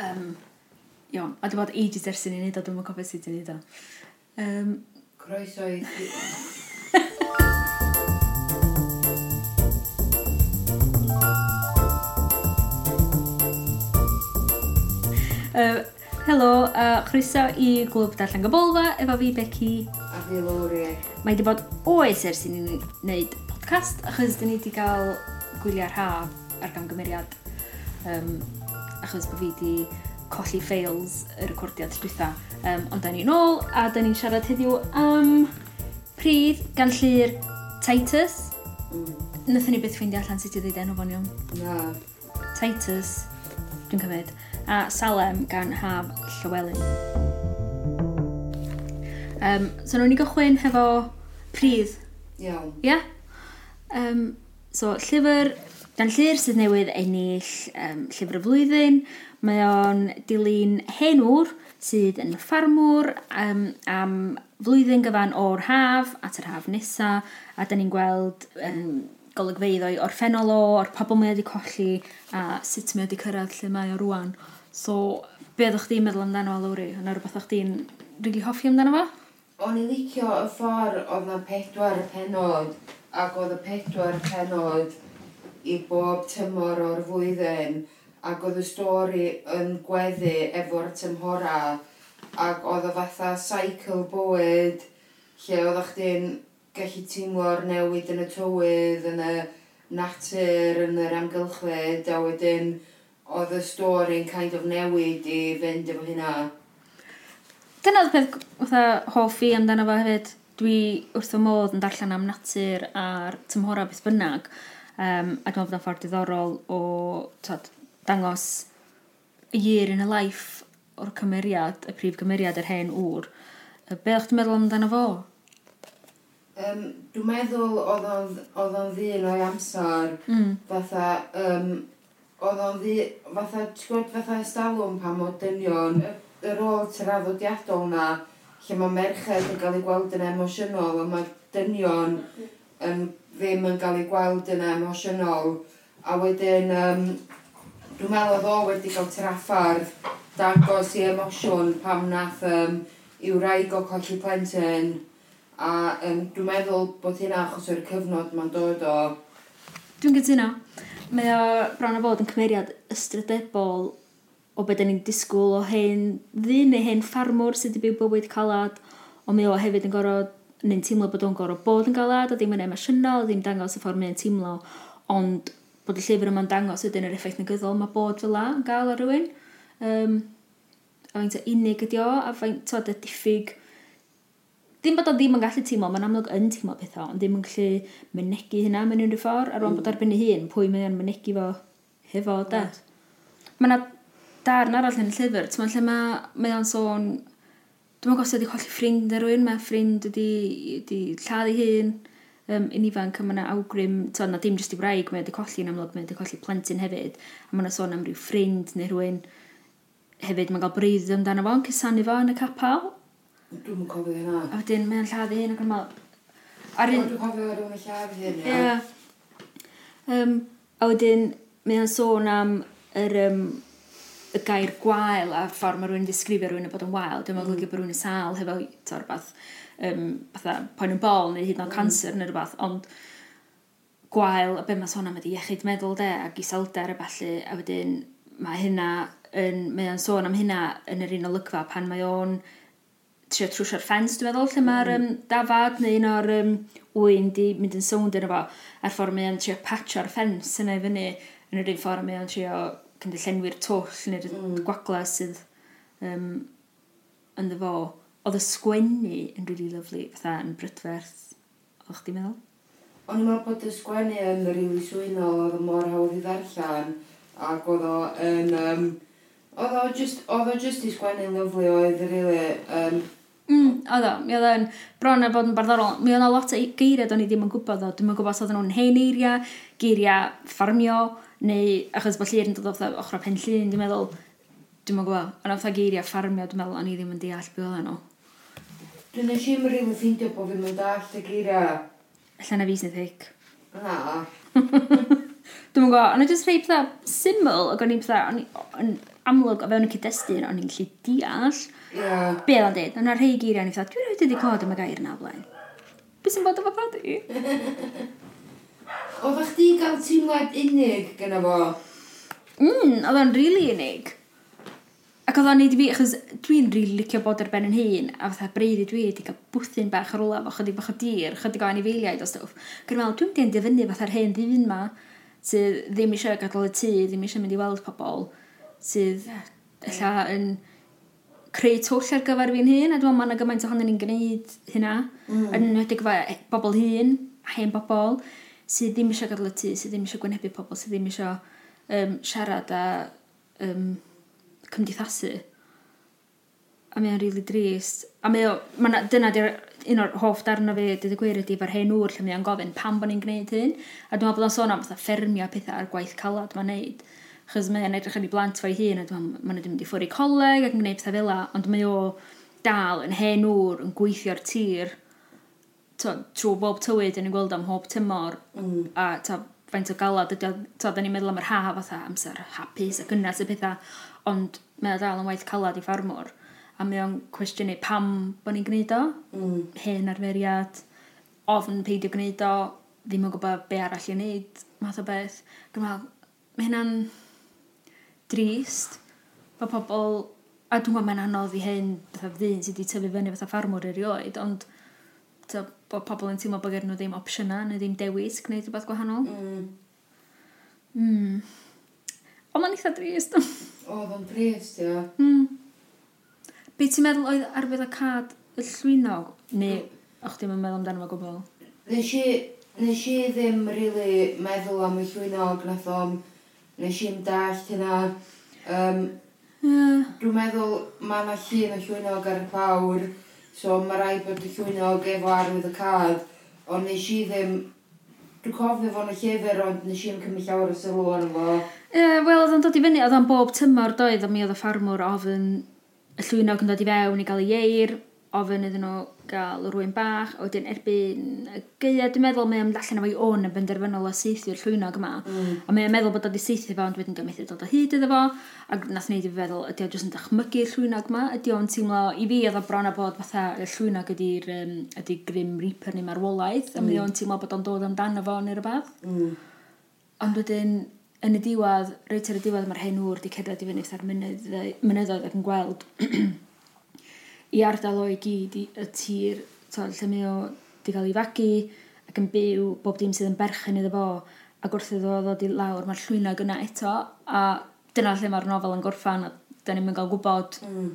Um, iawn, a dwi'n bod ages ers i ni'n neud o, dwi'n cofio sut i'n neud o. Um, Croeso i... uh, helo, a uh, chroeso i glwb Darllen gybolfa, efo fi Becky. A fi Lori. Mae wedi bod oes ers i ni'n neud podcast, achos dyn ni wedi cael gwyliau'r haf ar gamgymeriad um, achos bod fi wedi colli ffeils y recordiad dwytha. Um, ond da ni'n ôl a da ni'n siarad heddiw am pryd gan llir Titus. Mm. Nethon ni byth ffeindio allan sut i ddweud enw fo'n iawn. Na. Titus, dwi'n cymryd. A Salem gan Haf Llywelyn. Um, so nhw'n ni gychwyn hefo pridd. Iawn. Ie? Yeah? Um, so, llyfr gan llyr sydd newydd ennill um, llyfr y flwyddyn, mae o'n dilyn henwr sydd yn ffarmwr um, am flwyddyn gyfan o'r haf at yr haf nesa a da ni'n gweld um, golygfeidd o'i orffennol o, o'r pobl mae wedi colli, a sut mae wedi cyrraedd lle mae o rwan. So, be ydych chi'n meddwl amdano fo, Lowri? Yna rhywbeth o'ch chi'n rili hoffi amdano fo? O'n i licio y ffordd oedd na pedwar y penod, ac oedd y pedwar y penod i bob tymor o'r flwyddyn ac oedd y stori yn gweddu efo'r tymhora ac oedd y fatha cycle bywyd lle oedd chdi'n gallu teimlo'r newid yn y tywydd, yn y natur, yn yr amgylchfyd a wedyn oedd y stori'n kind of newid i fynd efo hynna. Dyna oedd peth fatha hoff i amdano fo hefyd. Dwi wrth y modd yn darllen am natur a'r tymhora beth bynnag. Um, a dwi'n meddwl bod ffordd diddorol o tod, dangos a year in a life o'r cymeriad, y prif cymeriad, yr hen wr. Be o'ch ti'n meddwl amdano fo? Um, dwi'n meddwl oedd o'n ddyn o'i amser mm. fatha um, oedd o'n ddi, fatha, ti'n gwybod, fatha estalwm pam o dynion, y rôl tyraddodiadol na, lle mae merched yn cael ei gweld yn emosiynol, a mae dynion yn ddim yn cael ei gweld yn emosiynol. A wedyn, um, dwi'n meddwl oedd o wedi cael traffardd dangos i emosiwn pam nath um, i'w raig o colli plentyn. A um, dwi'n meddwl bod hynna achos o'r cyfnod mae'n dod o. Dwi'n gytuno. Mae o bron o fod yn cymeriad ystrydebol o beth ni'n disgwyl o hyn ddyn neu hyn ffarmwr sydd wedi byw bywyd calad, ond mae o hefyd yn gorfod neu'n teimlo bod o'n gorfod bod yn galad, a ddim yn emosiynol, ddim dangos y ffordd mae'n teimlo, ond bod y llyfr yma'n dangos ydyn yr effaith negyddol mae bod fel la yn gael ar rywun. Um, a faint o unig ydi o, a faint o diffyg dim bod o ddim yn gallu teimlo, mae'n amlwg yn teimlo pethau, ond ddim yn gallu mynegu hynna mewn unrhyw ffordd, ar ôl bod mm. ar ben ei hun, pwy mae'n mynegu fo hefo, da. Mae yna darn arall yn y llyfr, ti'n lle mae, mae o'n sôn Dwi'n meddwl os ydy colli ffrind ar rwy'n, mae ffrind ydy, ydy lladd ei hun, um, yn ifanc, a mae yna awgrym, to, na dim jyst i wraig, mae ydy colli yn amlwg, mae ydy colli plentyn hefyd, a mae yna sôn am ryw ffrind neu rhywun hefyd, mae'n cael braidd amdano fo, yn cysanu fo yn y capal. Dwi'n cofio hynna. A wedyn, mae'n lladd ei hun, ac yn meddwl... Ar un... Dwi'n cofio rhywun yn lladd ei hun, ia. Yeah. Um, a wedyn, mae'n sôn am yr... Um, y gair gwael a ffordd mae rhywun yn disgrifio rhywun yn bod yn wael, dwi'n meddwl mm. bod rhywun yn sal hefo to rhywbeth, um, fatha poen yn bol neu hyd yn oed mm. cancer mm. neu rhywbeth, ond gwael a be mae sôn am ydy iechyd meddwl de ac iselder a felly a wedyn mae hynna yn, mae o'n sôn am hynna yn yr un olygfa pan mae o'n trio trwsio'r ffens dwi'n meddwl lle mae'r um, mm. dafad neu un o'r um, wyn di mynd yn sownd yn efo a'r ffordd mae o'n trio patcho'r ffens yna i fyny yn yr un ffordd mae o'n trio kind llenwi'r twll neu'r mm. gwagla sydd um, yn fo. Oedd y sgwennu yn really lovely, fatha yn brydferth. O'ch di'n meddwl? O'n i'n meddwl bod y sgwennu yn rili swynol, oedd mor hawdd i ddarllen, ac oedd o yn... Um, oedd o just, oedd o just i sgwennu'n lyflu oedd rili... Um, Mm, oedd o, mi oedd o'n bron a bod yn barddorol. Mi oedd o lot o geiriau do'n i ddim yn gwybod o. Dwi'n gwybod os oedd nhw'n hen eiriau, geiriau ffarmio, Neu, achos bod llir yn dod o'r ochr o pen llun, dwi'n meddwl, dwi'n meddwl gwybod, ond oedd geiriau ffarmio, dwi'n meddwl, o'n i ddim yn deall beth oedd nhw. Dwi'n eich i'n rhywun ffeindio bod fi'n mynd all y geiriau. Alla na fi sy'n ddic. Na. dwi'n meddwl, ond o'n just rhai pethau syml, ac o'n i'n pethau, o'n amlwg o fewn y cyd-destun, o'n i'n gallu deall. Yeah. Be oedd o'n dweud, ond o'n rhai geiriau, o'n i'n pethau, dwi'n rhaid i wedi cod am y gair na blaen. Beth sy'n bod efo padi? Oeddech chdi gael teimlad unig gyda fo? Mm, oedd o'n rili really unig. Ac oedd o'n neud i fi, achos dwi'n rili really licio bod ar ben yn hun, a fatha breiddi dwi wedi cael bwthyn bach ar olaf o chydig bach o dir, chydig o anifeiliaid o stwff. Gwyd meddwl, dwi'n dyn dyfynnu fatha'r hen ddyn ma, sydd ddim eisiau gadael y tŷ, ddim eisiau mynd i weld pobl, sydd ella yn creu twll ar gyfer fi'n hun, a dwi'n meddwl mae yna gymaint ohonyn ni'n gwneud hynna, mm. yn enwedig e, bobl hun, hen bobl, sydd ddim eisiau gadael y tŷ, sydd ddim eisiau gwynebu pobl, sydd ddim eisiau um, siarad a um, cymdeithasu. A mae o'n rili really drist. A mae o, ma na, dyna di'r un o'r hoff darn o fi, dyd y gwir ydi, fo'r hen ŵr lle mae o'n gofyn pam bod ni'n gwneud hyn. A dwi'n meddwl bod o'n sôn am fatha ffermio pethau ar gwaith calad mae'n neud. Chos mae o'n edrych yn ei blant fo'i hun, a dwi'n meddwl bod mynd i ffwrdd i coleg ac yn gwneud pethau fel la, ond mae o dal yn hen ŵr yn gweithio'r tir trwy bob tywyd yn ei gweld am hob tymor mm. a ta, faint o galad ydy ta, da ni'n meddwl am yr ha fatha amser hapus a gynnas y pethau ond mae o dal yn waith calad i ffarmwr a mae o'n cwestiynu pam bod ni'n gwneud o mm. hen arferiad ofn peidio gwneud o ddim yn gwybod be arall i wneud math o beth Gymraeg, mae hynna'n drist bod pobl a dwi'n gwybod mae'n anodd i hyn fatha ddyn sydd wedi tyfu fyny fatha ffarmwr erioed ond So, bod pobl yn teimlo bod gen nhw ddim opsiynau neu ddim dewis gwneud rhywbeth gwahanol. Mm. Mm. Ond mae'n eitha drist. Oedd o'n drist, ia. Mm. Be ti'n meddwl oedd arfer y cad y llwynog? Neu, mm. o'ch ddim yn meddwl amdano fo gwbl? Nes i, nes i ddim really meddwl am y llwynog nath o'n... Nes i'n dallt hynna. Um, yeah. Dwi'n meddwl mae yna llun o llwynog ar y clawr. So mae rai bod y llwynog efo arwydd y cael, ond nes i ddim... Dwi'n cofio fo'n y llyfr, ond nes i'n cymryd llawer o sylw arno fo. Yeah, Wel, oedd o'n dod i fyny, oedd o'n bob tymor doedd, ond mi oedd y ffarmwr ofyn y llwynog yn dod i fewn i gael ei eir, ofyn iddyn nhw gael rwy'n bach, a wedyn erbyn y geia, dwi'n meddwl mae o'n allan efo'i o'n yn benderfynol o seithio'r llwynog yma, mm. a mae o'n meddwl bod o wedi seithio fo, ond wedyn gymeithio dod o hyd iddo fo, a nath wneud i fi feddwl, ydy o jyst yn dychmygu'r llwynog yma, ydy o'n teimlo, i fi oedd o bron a bod fatha y llwynog ydy'r um, ydy Grim Reaper neu marwolaeth, a mae mm. o'n teimlo bod o'n dod amdano fo neu rhywbeth. Mm. Ond wedyn, yn y diwedd, reit ar y diwedd mae'r hen wr wedi cerdded i fyny fatha'r mynyddoedd ac yn gweld i ardal o i gyd, i, y tir, to, lle mae o wedi cael ei fagu ac yn byw bob dim sydd yn berchen iddo fo ac wrth iddo fo ddod i lawr mae'r llwynag yna eto a dyna lle mae'r nofel yn gorffan a da ni'n gael gwybod mm.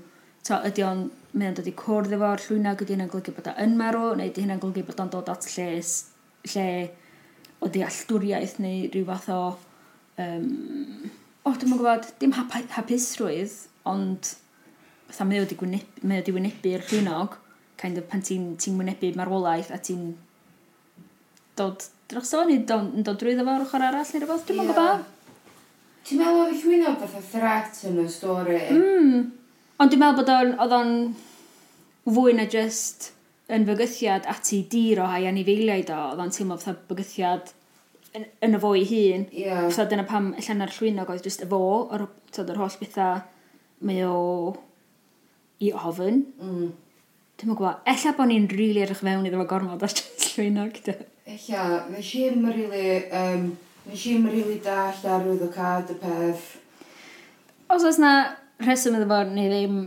to, ydy o'n mae o'n dod i cwrdd efo'r llwynag ydy hynna'n golygu bod o'n marw neu ydy hynna'n golygu bod o'n dod at lles, lle o dealltwriaeth neu rhyw fath o um, o oh, dwi'n gwybod dim hap hapusrwydd ond fatha mae o wedi wynebu'r wynebu llwynog, kind of, pan ti'n ti wynebu marwolaeth a ti'n dod dros o, neu yn dod drwy fo ochr arall neu rhywbeth, dwi'n yeah. gwybod. Ti'n meddwl oedd y llwynog fatha threat yn y stori? Mm. Ond dwi'n meddwl bod oedd o'n fwy na just yn fygythiad ati dir o hai anifeiliaid o, oedd o'n teimlo fatha bygythiad yn, yn y fo ei hun. Yeah. Fatha dyna pam allan ar llwynog oedd just y fo, o'r, yr holl bethau, mae o i ofyn. Mm. Dwi'n meddwl, gwybod, ella bod ni'n rili really edrych fewn iddo fo gormod os dwi'n slwynog dy. Ella, nes i'n rili, um, nes i'n rili dall ar wyth o cad y peth. Os oes na rheswm iddo fo neu ddim,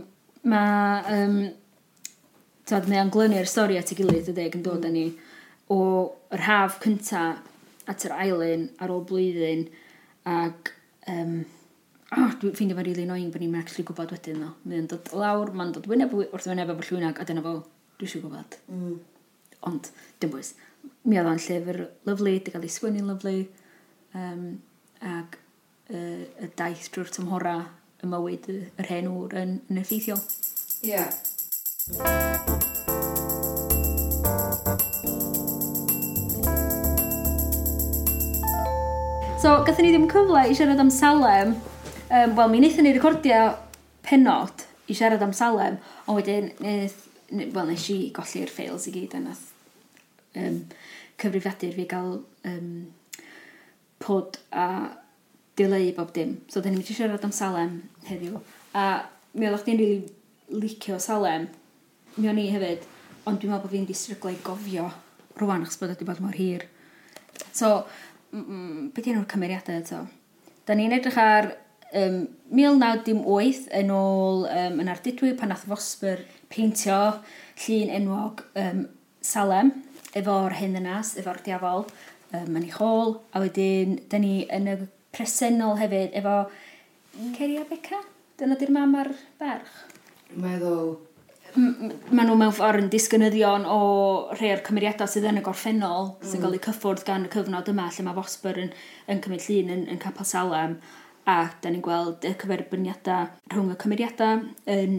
mae, um, tyd, mae o'n glynu'r stori at ei gilydd y deg yn dod â mm. ni o yr haf cynta at yr ailyn ar ôl blwyddyn ac um, oh, dwi'n ffeindio fe rili annoying bod ni'n actually gwybod wedyn no. Mae'n dod lawr, mae'n dod wyneb wrth wyneb efo llwynag, a dyna fo, dwi eisiau gwybod. Mm. Ond, dim bwys. Mi oedd o'n llyfr lyflu, di gael ei sgwynnu'n lyflu, um, ac uh, y daith drwy'r tymhora y mywyd yr hen ŵr yn, yn effeithiol. Ie. Yeah. So, gathen ni ddim cyfle i siarad am Salem, Um, Wel, mi wnaethon ni recordio penod i siarad am Salem, ond wedyn, neth, wel, nes i golli'r ffeils i gyd a nath um, cyfrifiadur fi gael um, pod a dileu bob dim. So, da ni'n mynd i siarad am Salem heddiw. A mi oedd chdi'n rili licio Salem, mi o'n i hefyd, ond dwi'n meddwl bod fi'n disryglau gofio rwan achos bod wedi bod mor hir. So, mm, beth yw'r cymeriadau eto? Da ni'n edrych ar um, 1908 yn ôl um, yn ardudwy pan nath Fosber peintio llun enwog um, Salem efo'r hyn ynas, efo'r diafol um, yn ei chôl a wedyn da ni yn y presennol hefyd efo mm. Ceria Beca dyna di'r mam a'r ferch meddwl Mae nhw mewn ffordd yn disgynyddion o rhai o'r cymeriadau sydd yn y gorffennol mm. sy'n cael eu cyffwrdd gan y cyfnod yma lle mae Fosber yn, yn cymryd llun yn, yn Capel Salem a da ni'n gweld y cyferbyniadau rhwng y cymeriadau yn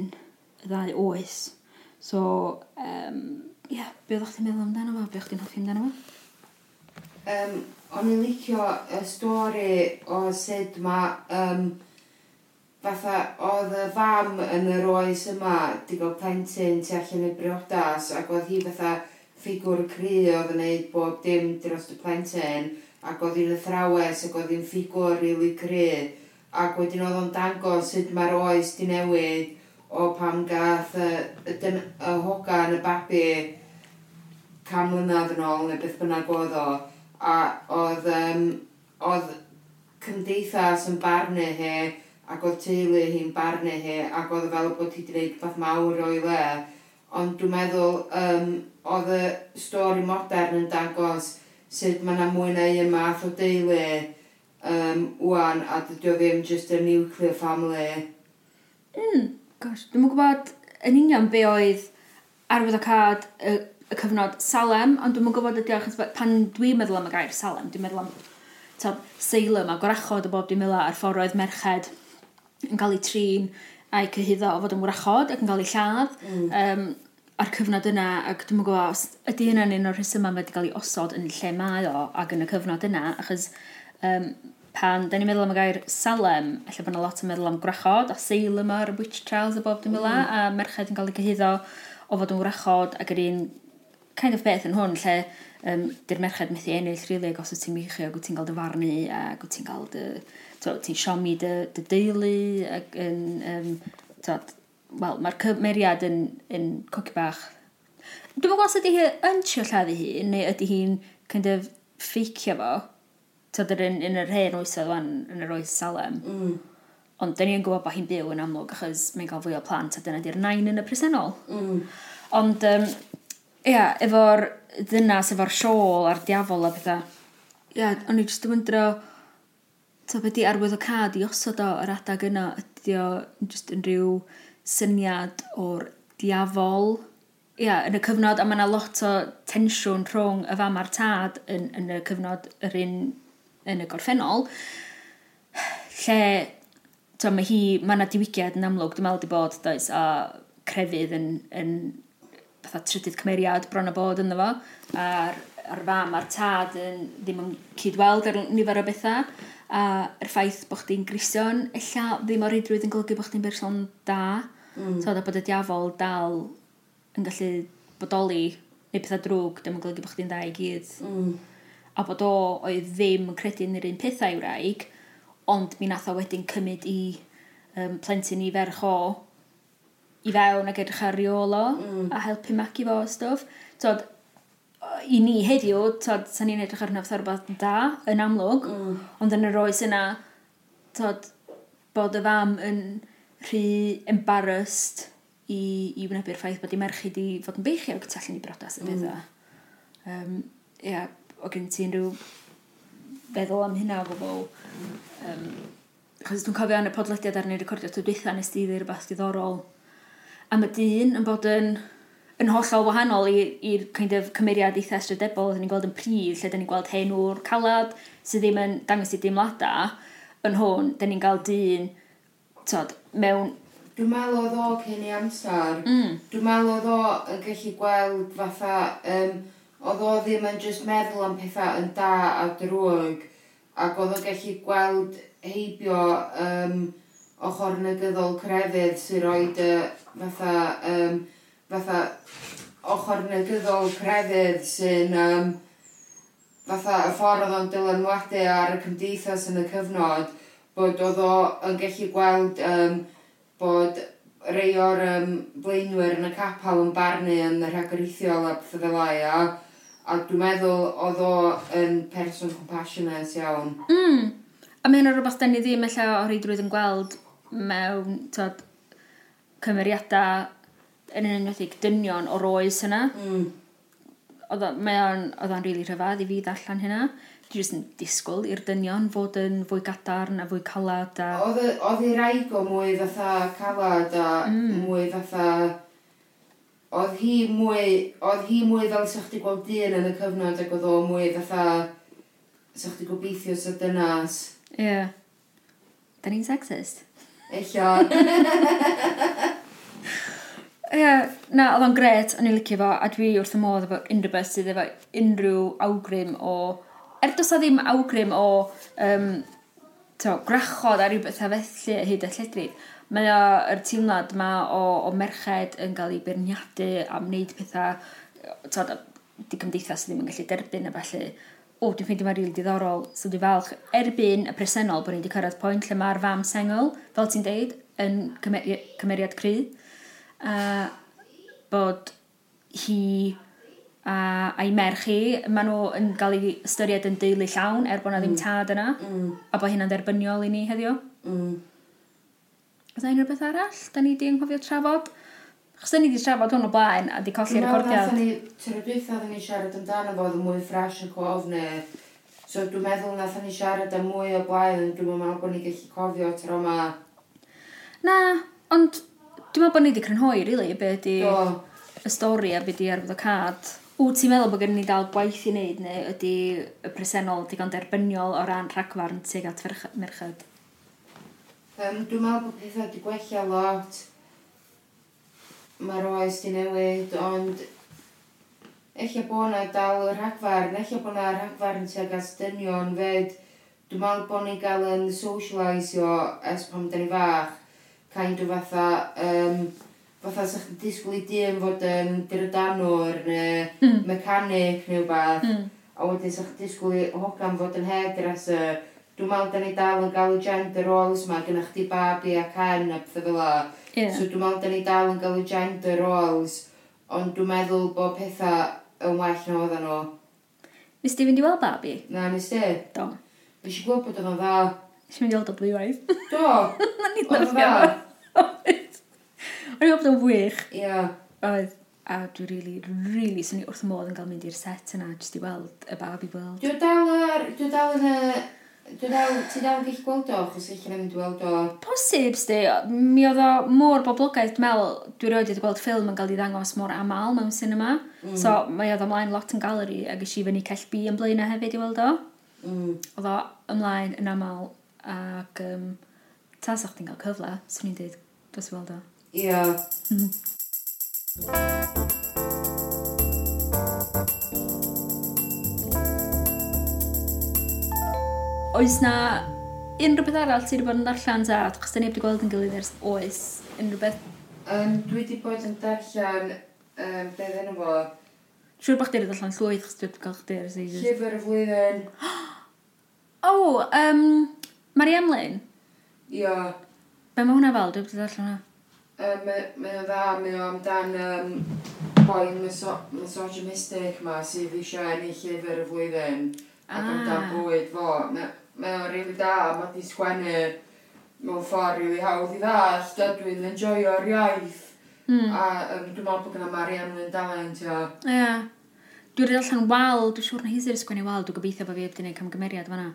y ddau oes. So, um, ia, yeah, be oeddech chi'n meddwl amdano fo? Be oeddech chi'n hoffi amdano fo? Um, o'n i'n licio y stori o sut mae um, fatha oedd y fam yn yr oes yma di gael plentyn tu allan i briodas ac oedd hi fatha ffigwr cry oedd yn neud bob dim dros y plentyn ac oedd hi'n athrawes ac oedd hi'n ffigwr rili really cry ac wedyn oedd o'n dangos sut mae'r oes di newid o pam gath y, y, dyn, y hogan y babi cam mlynedd yn ôl neu beth bynnag oedd o. A oedd, um, oedd cymdeithas yn barnu hi ac oedd teulu hi'n barnu hi ac oedd fel bod hi wedi gwneud beth mawr o'i le. Ond dwi'n meddwl um, oedd y stori modern yn dangos sut mae yna mwy na un math o deulu um, wan, a dydy o ddim just a nuclear family. Mm, gosh, dwi'n gwybod yn union be oedd arwydd o cad y, y cyfnod Salem, ond dwi'n gwybod ydy achos pan dwi'n meddwl am y gair Salem, dwi'n meddwl am to, Salem a gwrachod o bob dim ila ar ffordd oedd merched yn cael ei trin a'i cyhyddo o fod yn wrachod ac yn cael ei lladd mm. um, ar cyfnod yna ac dwi'n gwybod os ydy hynna'n un o'r rhesymau mae wedi cael ei osod yn lle mae o ac yn y cyfnod yna achos um, pan da ni'n meddwl am y gair salem, efallai bod yna lot yn meddwl am gwrachod, a salem ar witch trials a bob dim fel mm. a merched yn cael ei cyhyddo o fod yn wrachod ac yr un kind of beth yn hwn lle um, di'r merched methu ennill rili really, os wyt ti'n michio ac wyt ti'n cael dy farnu ac wyt ti'n cael dy ti'n siomi dy, dy deulu ac yn um, wel mae'r cymeriad yn, yn cogi bach dwi'n meddwl os ydy hi yn trio lladdu hi neu ydy hi'n kind of ffeicio fo tyd yr un, yn yr hen oesodd wan, yn yr oes Salem. Mm. Ond dyn ni'n gwybod bod hi'n byw yn amlwg achos mae'n cael fwy o plant a dyna di'r nain yn y presennol. Mm. Ond, um, ia, efo'r ddynas, efo'r siôl a'r diafol a pethau, ia, o'n i jyst yn wyndro, ta beth di arwydd o cad i osod o yr adag yna, ydy o just yn rhyw syniad o'r diafol, ia, yn y cyfnod, a mae yna lot o tensiwn rhwng y fam a'r tad yn, yn y cyfnod yr un yn y gorffennol, lle to, mae hi, mae yna diwygiad yn amlwg, dwi'n meddwl di bod, does, a crefydd yn, yn fatha trydydd cymeriad bron a bod ynddo fo, a'r, ar fam a'r tad yn, ddim yn cydweld ar nifer o bethau, a yr ffaith bod chdi'n grision, ella ddim o reidrwydd yn golygu bod chdi'n berson da, mm. so da bod y diafol dal yn gallu bodoli neu pethau drwg, ddim yn golygu bod chdi'n da i gyd. Mm a bod o oedd ddim yn credu yn yr un pethau i'w wraig, ond mi nath o wedyn cymryd i um, plentyn i ferch o i fewn ag edrych ar riolo mm. a helpu magu fo o stwff. Tod, i ni heddiw, tod, sa'n ni'n edrych ar fatha rhywbeth da yn amlwg, mm. ond yn yr oes yna, tod, bod y fam yn rhy embarrassed i, i wnebu'r ffaith bod i merchu di fod yn beichio ac allan i brodas y pethau. Mm. Um, ia, o gen ti'n rhyw feddwl am hynna o gwbl. Um, Chos dwi'n cofio yn y podlediad ar ni'n recordio tyd dweitha nes di ddweud rhywbeth diddorol. A mae dyn yn bod yn, yn hollol wahanol i'r kind of cymeriad eitha strydebol oedden ni'n gweld yn pryd, lle da ni'n gweld hen o'r calad sydd ddim yn dangos i deimladau. Yn hwn, da ni'n cael dyn tod, mewn... Dwi'n meddwl oedd o cyn i amser. Mm. Dwi'n meddwl oedd o yn gallu gweld fatha... Um, oedd o ddim yn just meddwl am pethau yn da a drwg ac oedd o'n gallu gweld heibio um, ochr negyddol crefydd sy'n rhoi y fatha, um, fatha ochr negyddol crefydd sy'n um, fatha y ffordd oedd o'n dylanwadu ar y cymdeithas yn y cyfnod bod oedd o yn gallu gweld um, bod rei o'r um, blaenwyr yn y capel yn barnu yn y rhagorithiol a pethau fel lai a A dwi'n meddwl oedd o yn person compassionate iawn. Mm. A mae hynny'n rhywbeth da ni ddim eich o reidrwydd yn gweld mewn tod, cymeriadau yn un enwedig dynion o'r oes yna. Mm. Oedd o'n rili rhyfedd i fi ddarllen hynna. Dwi jyst yn disgwyl i'r dynion fod yn fwy gadarn a fwy calad. A... Oedd ei raig o mwy fatha calad a mm. mwy fatha oedd hi mwy, oedd hi mwy fel sa'ch chdi gweld dyn yn y cyfnod ac oedd o mwy fatha sa'ch chdi gobeithio sa dynas. Ie. Yeah. Da ni'n sexist? Ella. Ie, yeah, na, oedd o'n gret, o'n i'n licio fo, a dwi wrth y modd efo unrhyw beth sydd efo unrhyw awgrym o... Er dos a ddim awgrym o um, to, grachod a rhywbeth a felly hyd a lledryd, mae o'r teimlad yma o, o merched yn cael ei berniadu am wneud pethau tod, di cymdeithas ddim yn gallu derbyn a felly o, dwi'n ffeindio mae'n rili diddorol, so dwi'n falch. Erbyn y presennol, bod ni wedi cyrraedd pwynt lle mae'r fam sengl, fel ti'n deud, yn cymeri cymeriad cry, a bod hi a, a'i merch hi, maen nhw yn cael ei ystyried yn deulu llawn er bod yna mm. ddim tad yna, mm. a bod hynna'n derbyniol i ni heddiw. Mm. Fydda unrhyw beth arall, da ni di anghofio trafod. Chos da ni di trafod hwn o blaen a di colli'r recordiad. Dwi'n meddwl, nath ni, nath siarad amdano fo, oedd mwy ffres yn cof neu... So dwi'n meddwl nath ni siarad am mwy o blaen, dwi'n meddwl bod ni'n gallu cofio tro yma. Na, ond dwi'n meddwl bod ni wedi crynhoi, really, be ydi y stori a be ydi cad. Wyt ti'n meddwl bod gen ni dal gwaith i wneud neu ydy y presennol digon derbyniol o ran rhagfarn tuag at merched? Um, dwi'n meddwl bod pethau wedi gwella lot. Mae'r oes di newid, ond eich bod yna dal y rhagfarn, eich bod yna rhagfarn tuag at dynion fed. Dwi'n meddwl bod ni'n cael yn socialisio es pam da ni fach. Kind of fatha, um, fatha sa'ch chi'n disgwyl i dyn fod yn dyrydanwr neu mm. mechanic neu beth. Mm. A wedyn sa'ch chi'n disgwyl i hogan fod yn hairdresser dwi'n meddwl da ni dal yn gael y gender roles yma, gyda chdi babi ac hen a pethau fel o. Yeah. So dwi'n meddwl da ni dal yn gael y gender roles, ond dwi'n meddwl bod pethau yn well na oedden nhw. Nes ti fynd i weld babi? Na, nes ti? Do. Nes i gwybod bod o'n dda. Nes i fynd i weld o blwy waith. Do. Na ni ddim yn dda. O'n i weld o'n wych. Ia. Oedd a dwi really, really, swn i wrth modd yn cael mynd i'r set yna jyst i weld y babi world. Dwi'n dal, dwi dal yn y Dwi'n dal wedi gweld o, chos eich yn mynd weld o... Posib, sti. Mi oedd o mor boblogaeth. Dwi'n meddwl, dwi roed wedi gweld ffilm yn cael ei ddangos mor aml mewn cinema. Mm. So, mae oedd ymlaen lot yn galeri, ac eisiau fyny cell B yn blaenau hefyd i weld o. Mm. Oedd o ymlaen yn aml, ac um, tas o'ch ti'n cael cyfle, swn i'n dweud, dos i weld o. Ia. Yeah. Mhm. oes na unrhyw beth arall ti wedi bod yn darllen ta? Chos da ni wedi gweld yn gilydd ers oes unrhyw beth. Um, dwi wedi bod yn darllen, um, beth enw fo? Siwr bod chdi wedi darllen llwyth, chos dwi wedi cael chdi ers eisoes. Llyfr y flwyddyn. O, oh, um, Mari Emlyn? Ia. Be mae hwnna fel? Dwi wedi darllen hwnna. Um, mae o dda, mae o amdan um, boi miso misogynistic ma sydd eisiau ennill llyfr y flwyddyn. Ah. Ac amdan bwyd fo. Na, mae o'n rili da, mae di sgwennu mewn ffordd rili hawdd i ddallt, hmm. a dwi'n enjoyo'r iaith. Mm. A um, dwi'n meddwl bod gyda Marianne yn dalent, ia. Ie. Yeah. Dwi'n darllen wal, dwi'n siŵr na hi hi'n sgwennu wal, dwi'n gobeithio bod fi wedi gwneud camgymeriad fanna.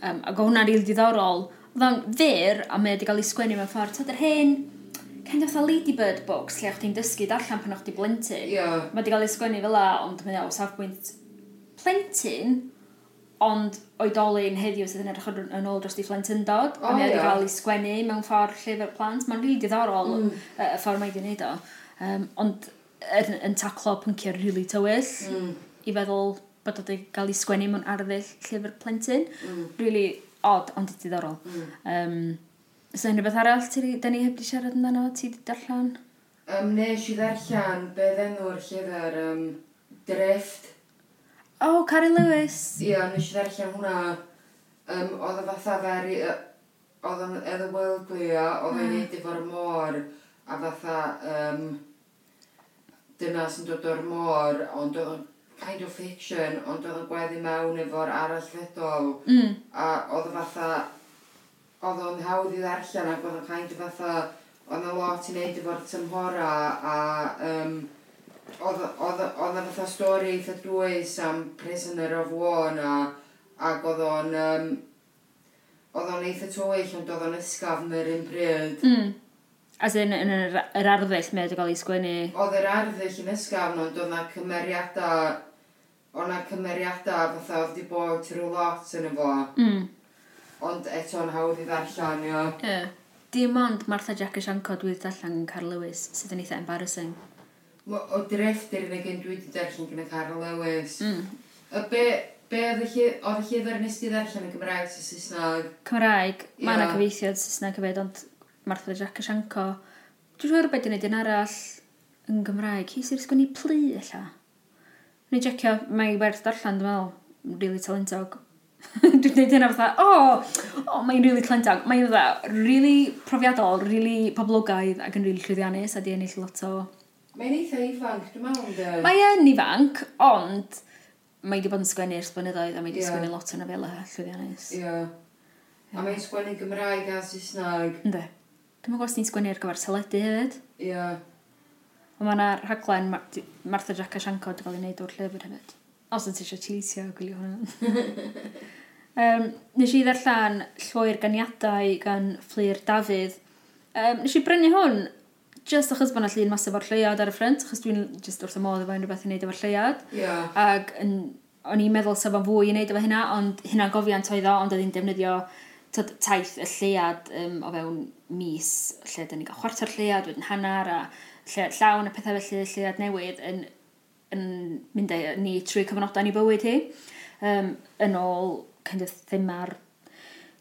Um, ac o hwnna'n rili diddorol. Oedd o'n fyr, a mae wedi cael ei sgwennu mewn ffordd, tyd yr hyn, kind of a ladybird books lle o'ch ti'n dysgu darllen pan o'ch ti blentyn. Yeah. Mae wedi cael ei sgwennu fel la, ond mae o safbwynt plentyn, ond oedolyn heddiw sydd yn edrych yn ôl dros di flentyndod, oh, a mi wedi cael ei sgwennu mewn ffordd llyfr plant. Mae'n rili diddorol mm. y uh, ffordd mae wedi gwneud o. Um, ond yn, yn taclo pynciau rili really tywyll, mm. i feddwl bod wedi cael ei sgwennu mewn arddull llyfr plentyn. Mm. Rili odd, ond diddorol. Mm. Um, Ys so, rhywbeth arall ti, da ni heb di siarad amdano, ti di darllen? Um, nes i ddarllen beth enw'r llyfr um, Drift Oh, Cari Lewis. Ie, yeah, nes i ddarllen hwnna. Um, oedd y fatha feri... Oedd yn edrych hmm. y world gwylio, oedd yn neud efo'r môr. A fatha... Um, dyna sy'n dod o'r môr, ond oedd yn kind of fiction, ond oedd yn gweddi mewn efo'r arallfedol. Mm. A oedd y fatha... Oedd o'n hawdd i ddarllen ac oedd yn kind of fatha... Oedd yn lot i wneud efo'r tymhora a... Um, oedd o fatha stori eitha dwys am prisoner of war na, ac oedd o'n, um, oedd o'n eitha tywyll, ond oedd o'n ysgafn yr un bryd. Mm. As in, yn yr, yr arddull mae wedi cael ei sgwennu? Oedd yr arddull yn ysgafn, ond oedd na cymeriadau, oedd na cymeriadau fatha oedd di bod trwy lot yn y fo. Mm. Ond eto'n hawdd i ddarllen, ia. Yeah. Dim ond Martha Jack y Sianco dwi'n wedi darllen Car Lewis, sydd yn eitha embarrassing o drefter yn y gen dwi wedi darllen gyda Carl Lewis. Mm. A be, be oedd y llyfr nes ti ddarllen yn Gymraeg sy'n Saesnog? Cymraeg, mae yna cyfeithiad Saesneg hefyd, ond Martha Jack Sianco. Dwi'n siŵr beth yn neud yn arall yn Gymraeg. Hi sy'n sgwini plu, illa. Ni'n jecio, mae werth darllen, dwi'n meddwl, really talentog. dwi'n dweud hynna fatha, o, oh, oh, mae'n really tlentag. Mae'n fatha, really profiadol, really poblogaidd ac yn really llwyddiannus a di ennill lot o Mae'n eitha ifanc, dwi'n meddwl, ynddo. Mae yn ifanc, ond mae wedi bod yn sgwennu ers blynyddoedd a mae wedi yeah. sgwennu lot o nofela llwyddiannus. Ie. A mae'n sgwennu Gymraeg a Saesneg. Ynddo. Dwi'n meddwl os ni'n sgwennu ar gyfer teledu hefyd. Ie. Ond mae yna rhaglen Mar Martha Jack a Sianco wedi cael ei wneud o'r llyfr hefyd. Os yna ti eisiau teisio, gwylio hwnna. um, nes i ddarllen Llwyr Ganiadau gan Fflir Dafydd. Um, nes i brynu hwn just achos bod yna llun masaf o'r lleiad ar y ffrent, achos dwi'n just wrth y modd efo unrhyw beth i wneud efo'r lleiad. Yeah. Ac yn, o'n i'n meddwl sef o'n fwy i wneud efo hynna, ond hynna'n gofiant oedd o, ond oedd hi'n defnyddio tod, taith y lleiad um, o fewn mis, lle dyn ni'n cael chwarter lleiad, wedyn hanner, a lle, llawn y pethau felly lleiad newydd yn, yn mynd â ni trwy cyfnodau ni bywyd hi, um, yn ôl kind of thema'r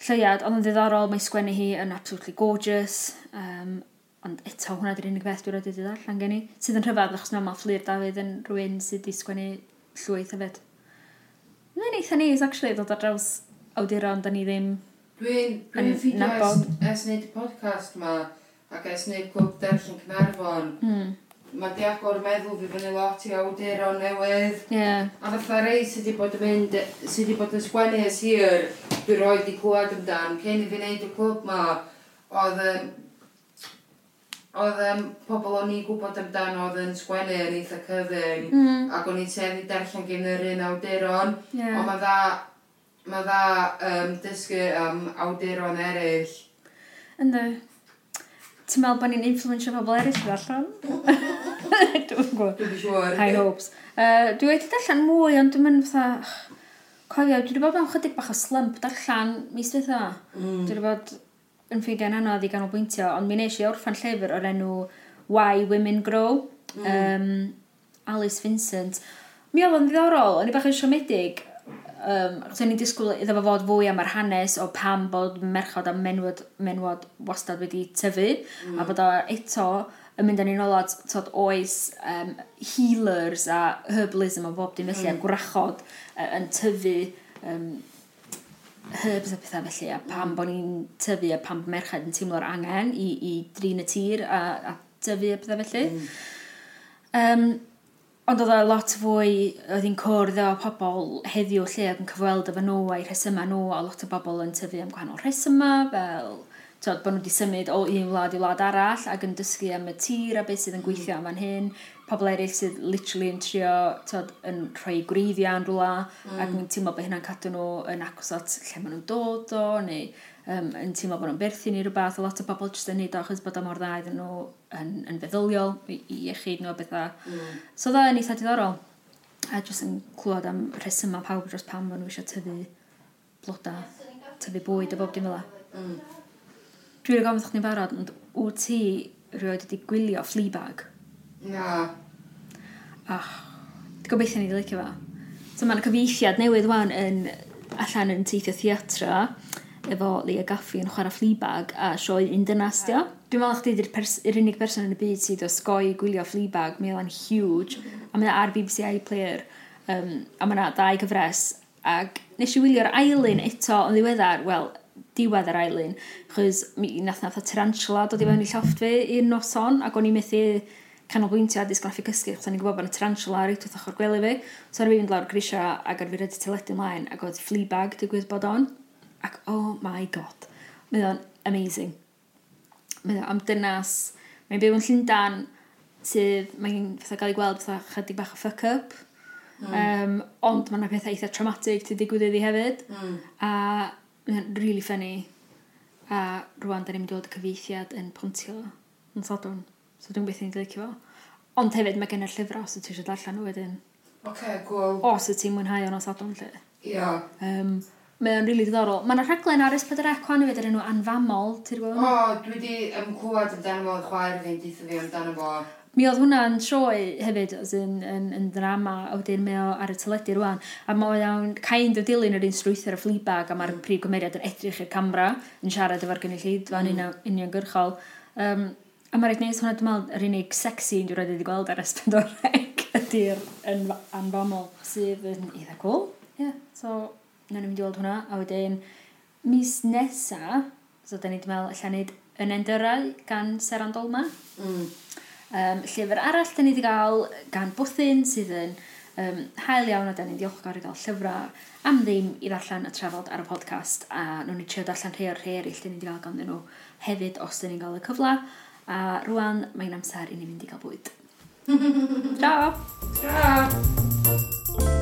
lleiad, ond yn ddiddorol, mae sgwennu hi yn absolutely gorgeous, um, Ond eto, hwnna di'r unig beth dwi'n rhaid i ddarllen gen i. Sydd yn rhyfedd, achos na mae Fflir Dafydd yn rhywun sydd wedi sgwennu llwyth hefyd. Mae'n eitha neis, actually, dod ar draws awduron, da ni ddim Dwi'n dwi'n ffidio es, es wneud y podcast ma ac es wneud cwb darllen Cynarfon. Mm. Mae di agor meddwl fi fyny lot i awduron newydd. Yeah. A fatha rei sydd wedi bod yn mynd, sydd wedi bod yn sgwennu es hir, dwi roed i clywed amdan. Cyn i fi wneud y clwb ma, oedd oedd um, pobl o'n i gwybod amdano oedd yn sgwennu yn eitha cyfyn mm. ac o'n i'n teddu darllen gen yr un awduron yeah. ond mae dda mae dda um, dysgu am um, awduron eraill Ynddo Ti'n meddwl bod ni'n influensio pobl eraill i allan? Dwi'n gwybod Dwi'n siŵr High hopes uh, Dwi wedi darllen mwy ond dwi'n mynd fatha Cofio, dwi wedi bod mewn chydig bach o slump darllen mis beth o mm. Dwi wedi bod yn ffeindio'n anodd i ganolbwyntio, ond mi nes i orffan llyfr o'r enw Why Women Grow, mm. um, Alice Vincent. Mi oedd yn ddiddorol, o'n i bach yn siomedig, um, achos o'n i'n disgwyl iddo fo fod fwy am yr hanes o pam bod merchod a menwod, menwod wastad wedi tyfu, mm. a bod o eto yn mynd yn un ola tod oes um, healers a herbalism o bob dim felly, mm. a gwrachod uh, yn tyfu um, herbs a pethau felly, a pam mm. bod ni'n tyfu a pam bod merched yn teimlo'r angen i, i drin y tir a, a tyfu a pethau felly. Mm. Um, ond oedd o lot fwy, oedd hi'n cwrdd o pobl heddiw lle ac yn cyfweld efo nhw a'i rhesymau nhw, a lot o bobl yn tyfu am gwahanol rhesymau, fel tod, bod nhw wedi symud o un wlad i wlad arall ac yn dysgu am y tir a beth sydd yn gweithio mm. am fan hyn, pobl eraill sydd literally yn trio tod, yn rhoi gwreiddiau yn rhywle mm. ac yn teimlo bod hynna'n cadw nhw yn agos at lle maen nhw'n dod o neu um, yn teimlo bod nhw'n berthyn i rhywbeth a lot o bobl jyst yn neud o achos bod o mor dda iddyn nhw yn, yn feddyliol i, i iechyd nhw a bethau mm. so dda yn eitha diddorol a jyst yn clywed am rhesymau pawb dros pam maen nhw eisiau tyfu bloda tyfu bwyd a bob dim fel mm. dwi'n gofyn ddech chi'n barod ond wyt ti rioed wedi gwylio Fleabag? Na. Oh, gobeithio ni ddilycio fo. So mae'n cyfeithiad newydd wan yn allan yn teithio theatra efo Leia Gaffi yn chwarae Fleabag a sioe un dynastio. Dwi'n meddwl chdi ydy'r pers unig person yn y byd sydd o sgoi gwylio Fleabag, mae o'n huge, a mae ar BBC iPlayer, um, a mae yna dau gyfres, ac nes i wylio'r ailyn eto yn ddiweddar, wel, diwedd yr ailyn, chos mi nath nath o tarantula dod i fewn i llofft fi i'r noson, ac o'n i methu canolbwyntio addysg graffic cysgu, chos o'n i'n gwybod bod yna tarantula ar eitwth ochr gwely fi. So ar fynd lawr grisio ac ar fyrdd teledu ymlaen ac oedd Fleabag digwydd bod on. Ac oh my god, mae o'n amazing. Mae o'n am dynas, mae'n byw yn Llundan sydd mae'n fatha gael ei gweld fatha chydig bach o fuck-up. Mm. Um, ond mae yna pethau eitha traumatic ti digwydd iddi hefyd. Mm. A mae o'n really funny. A rwan, da ni'n mynd i fod y cyfeithiad yn pontio yn sadwn. So dwi'n beth i'n glicio fo. Ond hefyd mae gen i'r llyfr os y ti eisiau darllen nhw wedyn. Oce, okay, cool. Os y ti'n mwynhau o'n osadwn lle. Ia. Yeah. Um, mae o'n rili diddorol. Mae yna rhaglen ar S4C cwan i fyd enw anfamol, ti'n gwybod? O, oh, dwi wedi um, clywed amdano fo, chwaer fi'n deitha fi amdano fo. Mi oedd hwnna'n sioe hefyd os yn, yn, yn drama a wedyn mae o ar y teledu rwan a mae o'n kind o dilyn yr un strwythyr y Fleabag a mae'r mm. prif gymeriad yn edrych i'r camera yn siarad efo'r gynulleidfa mm. uniongyrchol. Um, A mae'n rhaid neis hwnna, dwi'n meddwl, yr unig sexy dwi'n rhaid wedi gweld ar ysbendoreg ydy'r anfamol, sydd yn eitha cool. Ie, yeah, so, na'n mynd i weld hwnna. A wedyn, mis nesa, so da ni wedi meddwl, allan ni yn endyrau gan Seran Dolma. Mm. Um, llyfr arall da ni wedi gael gan Bwthyn, sydd yn um, hael iawn a da ni'n diolchgar i gael llyfrau am ddim i ddarllen y trafod ar y podcast a nhw'n i trio darllen rhai o'r rhai eraill da ni wedi gael gan nhw hefyd os da ni'n gael y cyfle. A rwan, mae'n amser i ni mynd i gael bwyd. Ciao! Ciao!